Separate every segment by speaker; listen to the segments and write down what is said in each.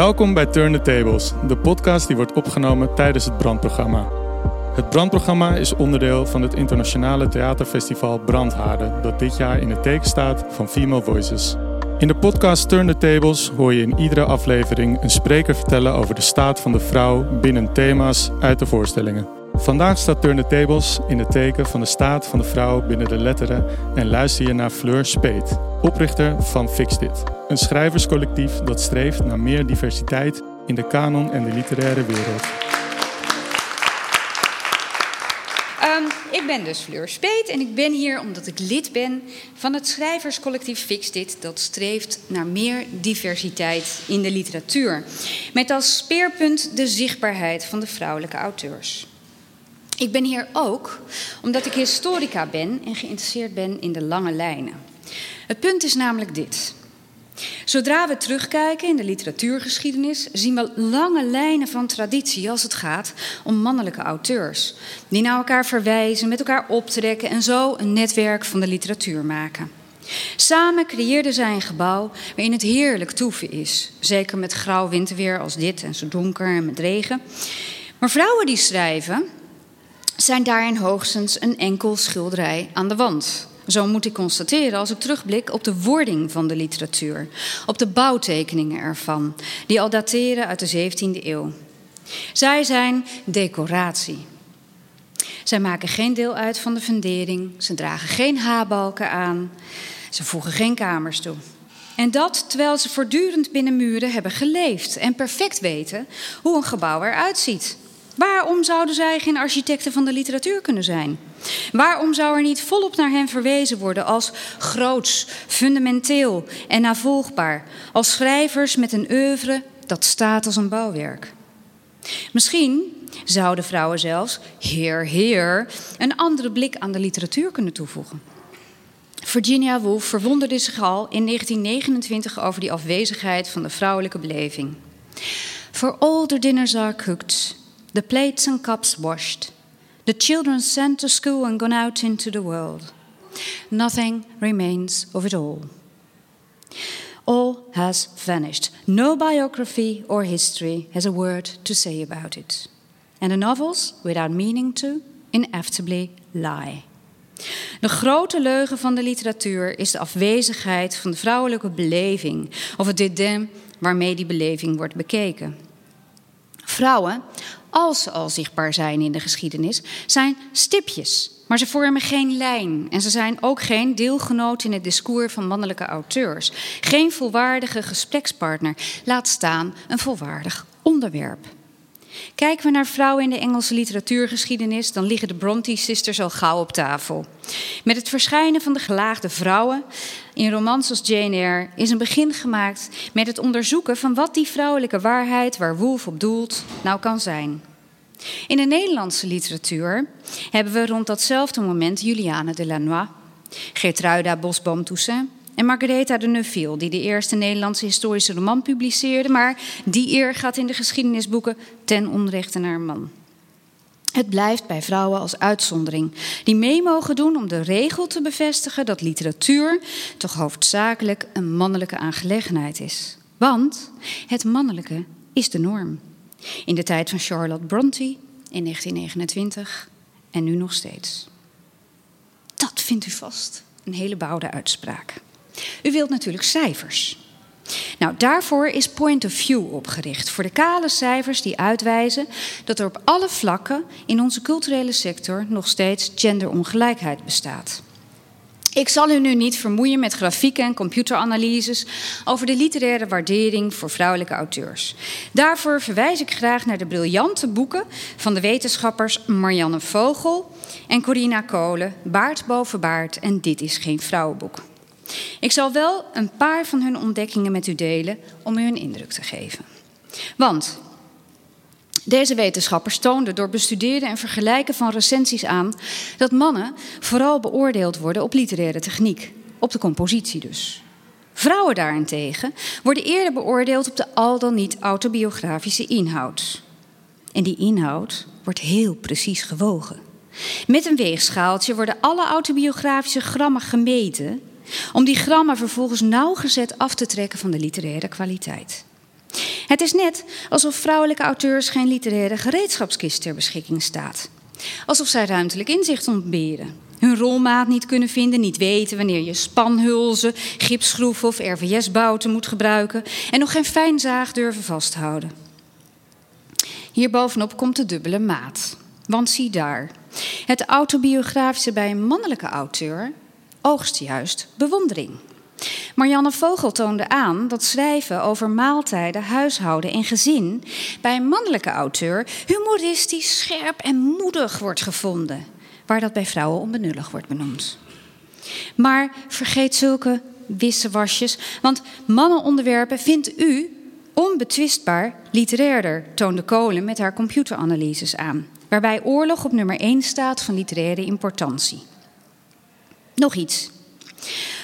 Speaker 1: Welkom bij Turn the Tables, de podcast die wordt opgenomen tijdens het brandprogramma. Het brandprogramma is onderdeel van het internationale theaterfestival Brandhaarden, dat dit jaar in het teken staat van Female Voices. In de podcast Turn the Tables hoor je in iedere aflevering een spreker vertellen over de staat van de vrouw binnen thema's uit de voorstellingen. Vandaag staat Turn the Tables in het teken van de staat van de vrouw binnen de letteren en luister je naar Fleur Speet, oprichter van Fix Dit, een schrijverscollectief dat streeft naar meer diversiteit in de kanon en de literaire wereld.
Speaker 2: Um, ik ben dus Fleur Speet en ik ben hier omdat ik lid ben van het schrijverscollectief Fix Dit, dat streeft naar meer diversiteit in de literatuur. Met als speerpunt de zichtbaarheid van de vrouwelijke auteurs. Ik ben hier ook omdat ik historica ben en geïnteresseerd ben in de lange lijnen. Het punt is namelijk dit. Zodra we terugkijken in de literatuurgeschiedenis, zien we lange lijnen van traditie als het gaat om mannelijke auteurs. Die naar elkaar verwijzen, met elkaar optrekken en zo een netwerk van de literatuur maken. Samen creëerden zij een gebouw waarin het heerlijk toeven is. Zeker met grauw winterweer als dit en zo donker en met regen. Maar vrouwen die schrijven, zijn daarin hoogstens een enkel schilderij aan de wand. Zo moet ik constateren als ik terugblik op de wording van de literatuur, op de bouwtekeningen ervan, die al dateren uit de 17e eeuw. Zij zijn decoratie. Zij maken geen deel uit van de fundering, ze dragen geen haarbalken aan, ze voegen geen kamers toe. En dat terwijl ze voortdurend binnen muren hebben geleefd en perfect weten hoe een gebouw eruit ziet. Waarom zouden zij geen architecten van de literatuur kunnen zijn? Waarom zou er niet volop naar hen verwezen worden als groots, fundamenteel en navolgbaar, als schrijvers met een oeuvre dat staat als een bouwwerk? Misschien zouden vrouwen zelfs, heer, heer, een andere blik aan de literatuur kunnen toevoegen. Virginia Woolf verwonderde zich al in 1929 over die afwezigheid van de vrouwelijke beleving. For all the dinners are cooked, the plates and cups washed, the children sent to school and gone out into the world. Nothing remains of it all. All has vanished. No biography or history has a word to say about it. And the novels, without meaning to, inevitably lie. De grote leugen van de literatuur is de afwezigheid van de vrouwelijke beleving, of het dédain waarmee die beleving wordt bekeken. Vrouwen, als ze al zichtbaar zijn in de geschiedenis, zijn stipjes. Maar ze vormen geen lijn en ze zijn ook geen deelgenoot in het discours van mannelijke auteurs. Geen volwaardige gesprekspartner, laat staan een volwaardig onderwerp. Kijken we naar vrouwen in de Engelse literatuurgeschiedenis, dan liggen de Bronte-sisters al gauw op tafel. Met het verschijnen van de gelaagde vrouwen in romans als Jane Eyre is een begin gemaakt met het onderzoeken van wat die vrouwelijke waarheid waar Woolf op doelt nou kan zijn. In de Nederlandse literatuur hebben we rond datzelfde moment Juliane de Lanois, Gertruida Bosboom-Toussaint en Margaretha de Neufville, die de eerste Nederlandse historische roman publiceerde, maar die eer gaat in de geschiedenisboeken ten onrechte naar een man. Het blijft bij vrouwen als uitzondering, die mee mogen doen om de regel te bevestigen dat literatuur toch hoofdzakelijk een mannelijke aangelegenheid is. Want het mannelijke is de norm. In de tijd van Charlotte Bronte in 1929 en nu nog steeds. Dat vindt u vast een hele bouwde uitspraak. U wilt natuurlijk cijfers. Nou, daarvoor is Point of View opgericht. Voor de kale cijfers die uitwijzen dat er op alle vlakken in onze culturele sector nog steeds genderongelijkheid bestaat. Ik zal u nu niet vermoeien met grafieken en computeranalyses over de literaire waardering voor vrouwelijke auteurs. Daarvoor verwijs ik graag naar de briljante boeken van de wetenschappers Marianne Vogel en Corina Kolen, Baard boven baard en Dit is geen vrouwenboek. Ik zal wel een paar van hun ontdekkingen met u delen om u een indruk te geven. Want deze wetenschappers toonden door bestuderen en vergelijken van recensies aan dat mannen vooral beoordeeld worden op literaire techniek, op de compositie dus. Vrouwen daarentegen worden eerder beoordeeld op de al dan niet autobiografische inhoud. En die inhoud wordt heel precies gewogen. Met een weegschaaltje worden alle autobiografische grammen gemeten om die grammen vervolgens nauwgezet af te trekken van de literaire kwaliteit. Het is net alsof vrouwelijke auteurs geen literaire gereedschapskist ter beschikking staat. Alsof zij ruimtelijk inzicht ontberen. Hun rolmaat niet kunnen vinden, niet weten wanneer je spanhulzen, gipsschroeven of RVS-bouten moet gebruiken en nog geen fijnzaag durven vasthouden. Hierbovenop komt de dubbele maat. Want zie daar, het autobiografische bij een mannelijke auteur oogst juist bewondering. Marianne Vogel toonde aan dat schrijven over maaltijden, huishouden en gezin bij een mannelijke auteur humoristisch, scherp en moedig wordt gevonden, waar dat bij vrouwen onbenullig wordt benoemd. Maar vergeet zulke wissewasjes, want mannenonderwerpen vindt u onbetwistbaar literairder, toonde Kolen met haar computeranalyses aan, waarbij oorlog op nummer 1 staat van literaire importantie. Nog iets.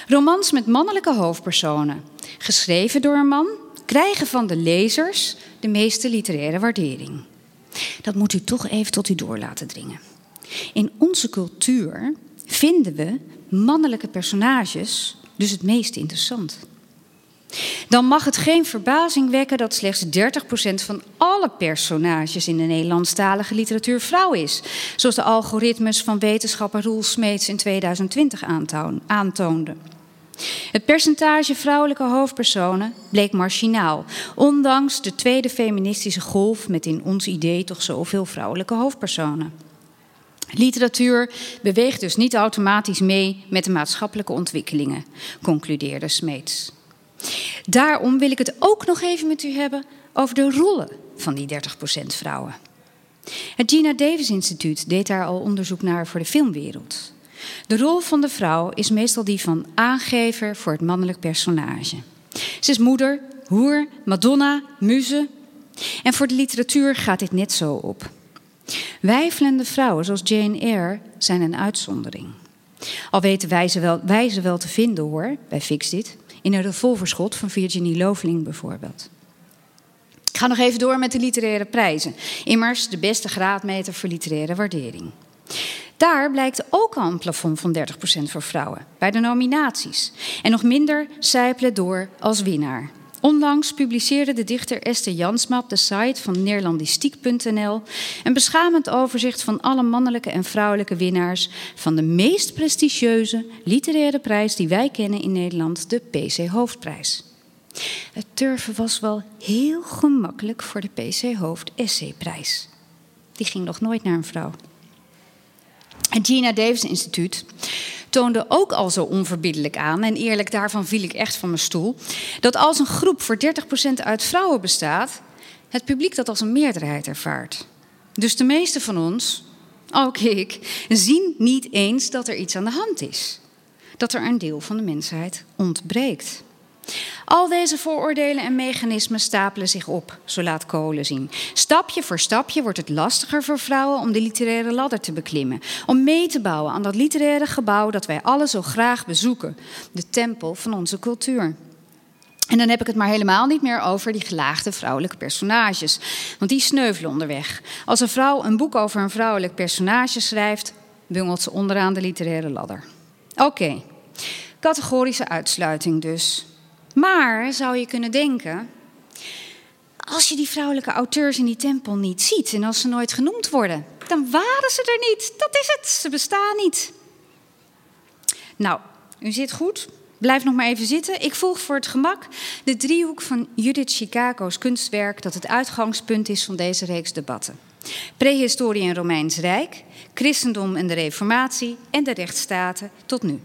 Speaker 2: Romans met mannelijke hoofdpersonen, geschreven door een man, krijgen van de lezers de meeste literaire waardering. Dat moet u toch even tot u door laten dringen. In onze cultuur vinden we mannelijke personages dus het meest interessant. Dan mag het geen verbazing wekken dat slechts 30% van alle personages in de Nederlandstalige literatuur vrouw is. Zoals de algoritmes van wetenschapper Roel Smeets in 2020 aantoonden. Het percentage vrouwelijke hoofdpersonen bleek marginaal, ondanks de tweede feministische golf met in ons idee toch zoveel vrouwelijke hoofdpersonen. Literatuur beweegt dus niet automatisch mee met de maatschappelijke ontwikkelingen, concludeerde Smeets. Daarom wil ik het ook nog even met u hebben over de rollen van die 30% vrouwen. Het Gina Davis Instituut deed daar al onderzoek naar voor de filmwereld. De rol van de vrouw is meestal die van aangever voor het mannelijk personage. Ze is moeder, hoer, madonna, muze. En voor de literatuur gaat dit net zo op. Wijfelende vrouwen zoals Jane Eyre zijn een uitzondering. Al weten wij ze wel, wij ze wel te vinden hoor, bij Fixdit. In een revolverschot van Virginie Loveling bijvoorbeeld. Ik ga nog even door met de literaire prijzen. Immers de beste graadmeter voor literaire waardering. Daar blijkt ook al een plafond van 30% voor vrouwen bij de nominaties. En nog minder zijpelen door als winnaar. Onlangs publiceerde de dichter Esther Jansma op de site van Neerlandistiek.nl een beschamend overzicht van alle mannelijke en vrouwelijke winnaars van de meest prestigieuze literaire prijs die wij kennen in Nederland, de PC Hoofdprijs. Het turven was wel heel gemakkelijk voor de PC Hoofd Essayprijs. Die ging nog nooit naar een vrouw. Het Gina Davis Instituut toonde ook al zo onverbiddelijk aan, en eerlijk daarvan viel ik echt van mijn stoel, dat als een groep voor 30% uit vrouwen bestaat, het publiek dat als een meerderheid ervaart. Dus de meeste van ons, ook ik, zien niet eens dat er iets aan de hand is. Dat er een deel van de mensheid ontbreekt. Al deze vooroordelen en mechanismen stapelen zich op, zo laat Kolen zien. Stapje voor stapje wordt het lastiger voor vrouwen om de literaire ladder te beklimmen. Om mee te bouwen aan dat literaire gebouw dat wij alle zo graag bezoeken. De tempel van onze cultuur. En dan heb ik het maar helemaal niet meer over die gelaagde vrouwelijke personages. Want die sneuvelen onderweg. Als een vrouw een boek over een vrouwelijk personage schrijft, bungelt ze onderaan de literaire ladder. Oké, categorische uitsluiting dus. Maar zou je kunnen denken, als je die vrouwelijke auteurs in die tempel niet ziet en als ze nooit genoemd worden, dan waren ze er niet. Dat is het, ze bestaan niet. Nou, u zit goed. Blijf nog maar even zitten. Ik volg voor het gemak de driehoek van Judith Chicago's kunstwerk dat het uitgangspunt is van deze reeks debatten. Prehistorie en Romeins Rijk, christendom en de reformatie en de rechtsstaten tot nu.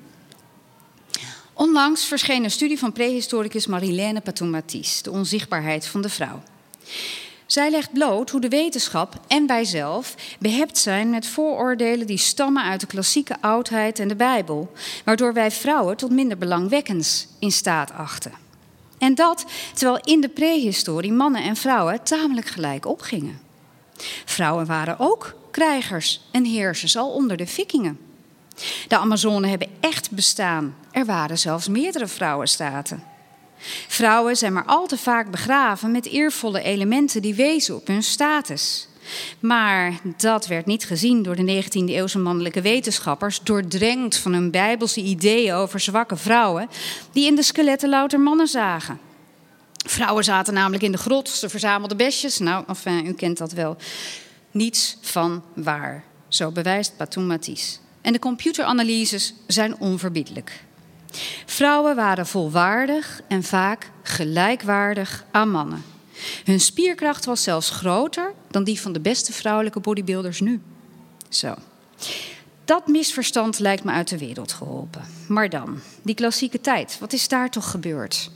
Speaker 2: Onlangs verscheen een studie van prehistoricus Marilène Patou-Matisse, De onzichtbaarheid van de vrouw. Zij legt bloot hoe de wetenschap en wij zelf behept zijn met vooroordelen die stammen uit de klassieke oudheid en de Bijbel, waardoor wij vrouwen tot minder belangwekkends in staat achten. En dat terwijl in de prehistorie mannen en vrouwen tamelijk gelijk opgingen. Vrouwen waren ook krijgers en heersers al onder de vikingen. De Amazonen hebben echt bestaan. Er waren zelfs meerdere vrouwenstaten. Vrouwen zijn maar al te vaak begraven met eervolle elementen die wezen op hun status. Maar dat werd niet gezien door de 19e-eeuwse mannelijke wetenschappers, doordrenkt van hun bijbelse ideeën over zwakke vrouwen, die in de skeletten louter mannen zagen. Vrouwen zaten namelijk in de grot, ze verzamelden besjes. Nou, enfin, u kent dat wel. Niets van waar. Zo bewijst Batum Matisse. En de computeranalyses zijn onverbiedelijk. Vrouwen waren volwaardig en vaak gelijkwaardig aan mannen. Hun spierkracht was zelfs groter dan die van de beste vrouwelijke bodybuilders nu. Zo. Dat misverstand lijkt me uit de wereld geholpen. Maar dan, die klassieke tijd, wat is daar toch gebeurd?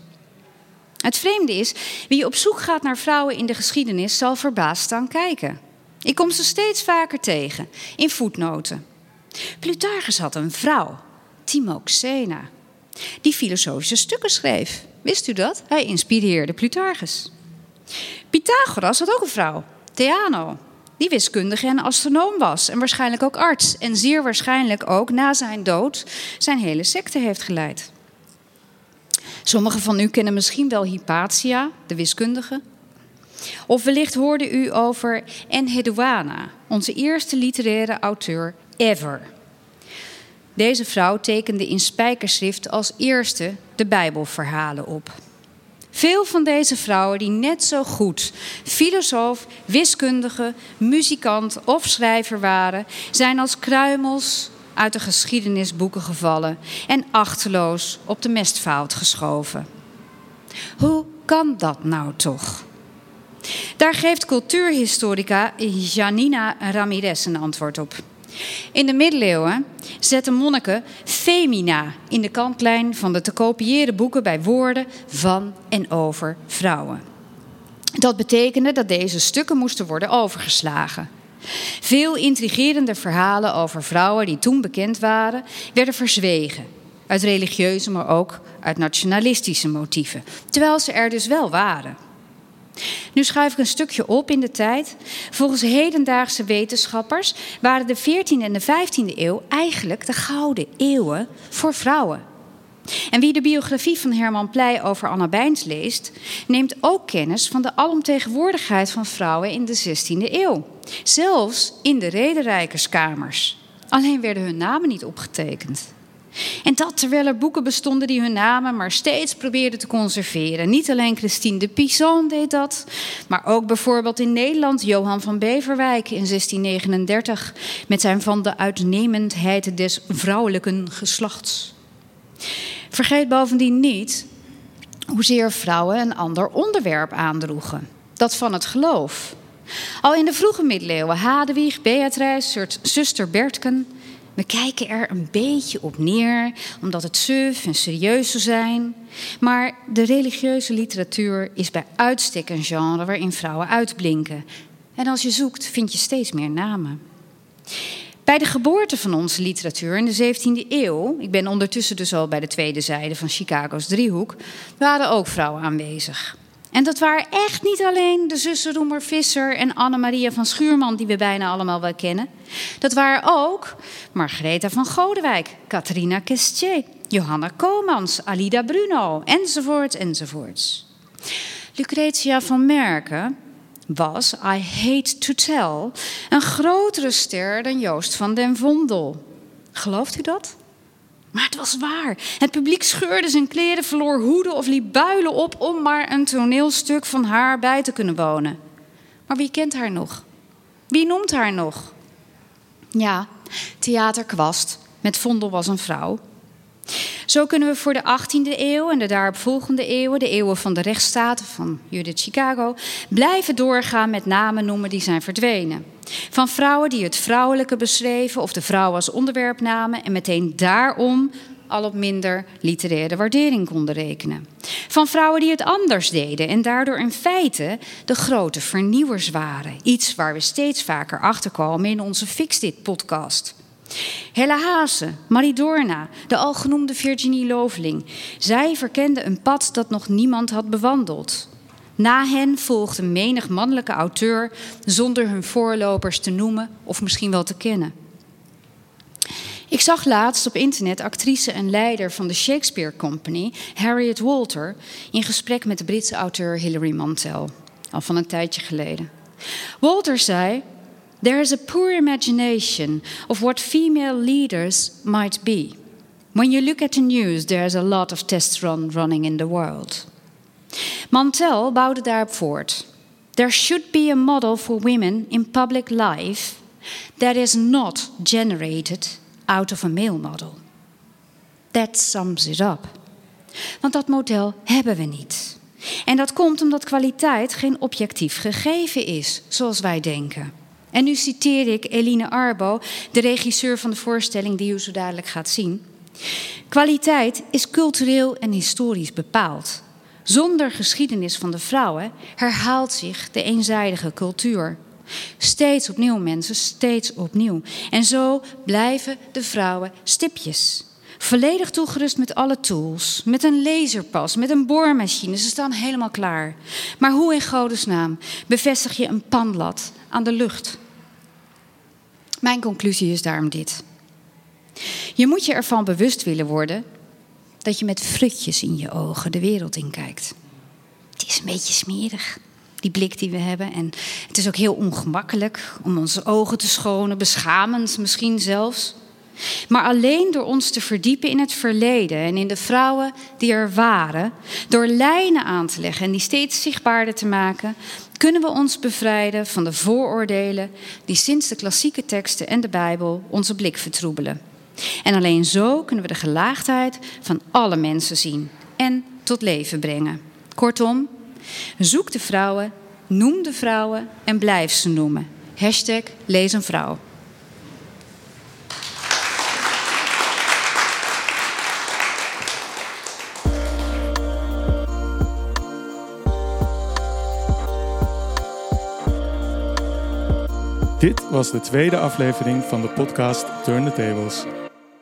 Speaker 2: Het vreemde is, wie op zoek gaat naar vrouwen in de geschiedenis zal verbaasd staan kijken. Ik kom ze steeds vaker tegen, in voetnoten. Plutarchus had een vrouw, Timoxena, die filosofische stukken schreef. Wist u dat? Hij inspireerde Plutarchus. Pythagoras had ook een vrouw, Theano, die wiskundige en astronoom was en waarschijnlijk ook arts en zeer waarschijnlijk ook na zijn dood zijn hele secte heeft geleid. Sommigen van u kennen misschien wel Hypatia, de wiskundige. Of wellicht hoorde u over Enheduana, onze eerste literaire auteur ever. Deze vrouw tekende in spijkerschrift als eerste de Bijbelverhalen op. Veel van deze vrouwen die net zo goed filosoof, wiskundige, muzikant of schrijver waren, zijn als kruimels uit de geschiedenisboeken gevallen en achterloos op de mestfout geschoven. Hoe kan dat nou toch? Daar geeft cultuurhistorica Janina Ramirez een antwoord op. In de middeleeuwen zetten monniken femina in de kantlijn van de te kopiëren boeken bij woorden van en over vrouwen. Dat betekende dat deze stukken moesten worden overgeslagen. Veel intrigerende verhalen over vrouwen die toen bekend waren, werden verzwegen. Uit religieuze, maar ook uit nationalistische motieven. Terwijl ze er dus wel waren. Nu schuif ik een stukje op in de tijd. Volgens hedendaagse wetenschappers waren de 14e en de 15e eeuw eigenlijk de gouden eeuwen voor vrouwen. En wie de biografie van Herman Pleij over Anna Bijns leest, neemt ook kennis van de alomtegenwoordigheid van vrouwen in de 16e eeuw. Zelfs in de rederijkerskamers. Alleen werden hun namen niet opgetekend. En dat terwijl er boeken bestonden die hun namen maar steeds probeerden te conserveren. Niet alleen Christine de Pizan deed dat, maar ook bijvoorbeeld in Nederland Johan van Beverwijk in 1639 met zijn van de uitnemendheid des vrouwelijke geslachts. Vergeet bovendien niet hoezeer vrouwen een ander onderwerp aandroegen: dat van het geloof. Al in de vroege middeleeuwen, Hadewig, Beatrice, zuster Bertken, we kijken er een beetje op neer, omdat het suf en serieus zou zijn. Maar de religieuze literatuur is bij uitstek een genre waarin vrouwen uitblinken. En als je zoekt, vind je steeds meer namen. Bij de geboorte van onze literatuur in de 17e eeuw, ik ben ondertussen dus al bij de tweede zijde van Chicago's driehoek, waren ook vrouwen aanwezig. En dat waren echt niet alleen de zussen Roemer Visser en Anne-Maria van Schuurman, die we bijna allemaal wel kennen. Dat waren ook Margaretha van Godewijk, Catharina Kestier, Johanna Komans, Alida Bruno, enzovoort, enzovoorts. Lucretia van Merken was, I hate to tell, een grotere ster dan Joost van den Vondel. Gelooft u dat? Maar het was waar. Het publiek scheurde zijn kleren, verloor hoeden of liep builen op om maar een toneelstuk van haar bij te kunnen wonen. Maar wie kent haar nog? Wie noemt haar nog? Ja, Theater Kwast met Vondel was een vrouw. Zo kunnen we voor de 18e eeuw en de daaropvolgende eeuwen, de eeuwen van de rechtsstaten van Judith Chicago, blijven doorgaan met namen noemen die zijn verdwenen. Van vrouwen die het vrouwelijke beschreven of de vrouw als onderwerp namen en meteen daarom al op minder literaire waardering konden rekenen. Van vrouwen die het anders deden en daardoor in feite de grote vernieuwers waren. Iets waar we steeds vaker achter komen in onze Fix Dit podcast. Helle Haase, Marie Dorna, de al genoemde Virginie Loveling. Zij verkenden een pad dat nog niemand had bewandeld. Na hen volgde menig mannelijke auteur zonder hun voorlopers te noemen of misschien wel te kennen. Ik zag laatst op internet actrice en leider van de Shakespeare Company, Harriet Walter, in gesprek met de Britse auteur Hilary Mantel, al van een tijdje geleden. Walter zei: There is a poor imagination of what female leaders might be. When you look at the news, there is a lot of testosterone running in the world. Mantel bouwde daarop voort. There should be a model for women in public life that is not generated out of a male model. That sums it up. Want dat model hebben we niet. En dat komt omdat kwaliteit geen objectief gegeven is, zoals wij denken. En nu citeer ik Eline Arbo, de regisseur van de voorstelling die u zo dadelijk gaat zien. Kwaliteit is cultureel en historisch bepaald. Zonder geschiedenis van de vrouwen herhaalt zich de eenzijdige cultuur. Steeds opnieuw, mensen, steeds opnieuw. En zo blijven de vrouwen stipjes. Volledig toegerust met alle tools, met een laserpas, met een boormachine. Ze staan helemaal klaar. Maar hoe in godesnaam bevestig je een panlat aan de lucht? Mijn conclusie is daarom dit. Je moet je ervan bewust willen worden dat je met frutjes in je ogen de wereld inkijkt. Het is een beetje smerig, die blik die we hebben. En het is ook heel ongemakkelijk om onze ogen te schonen, beschamend misschien zelfs. Maar alleen door ons te verdiepen in het verleden en in de vrouwen die er waren, door lijnen aan te leggen en die steeds zichtbaarder te maken, kunnen we ons bevrijden van de vooroordelen die sinds de klassieke teksten en de Bijbel onze blik vertroebelen. En alleen zo kunnen we de gelaagdheid van alle mensen zien en tot leven brengen. Kortom, zoek de vrouwen, noem de vrouwen en blijf ze noemen. Hashtag lees een vrouw.
Speaker 1: Dit was de tweede aflevering van de podcast Turn the Tables.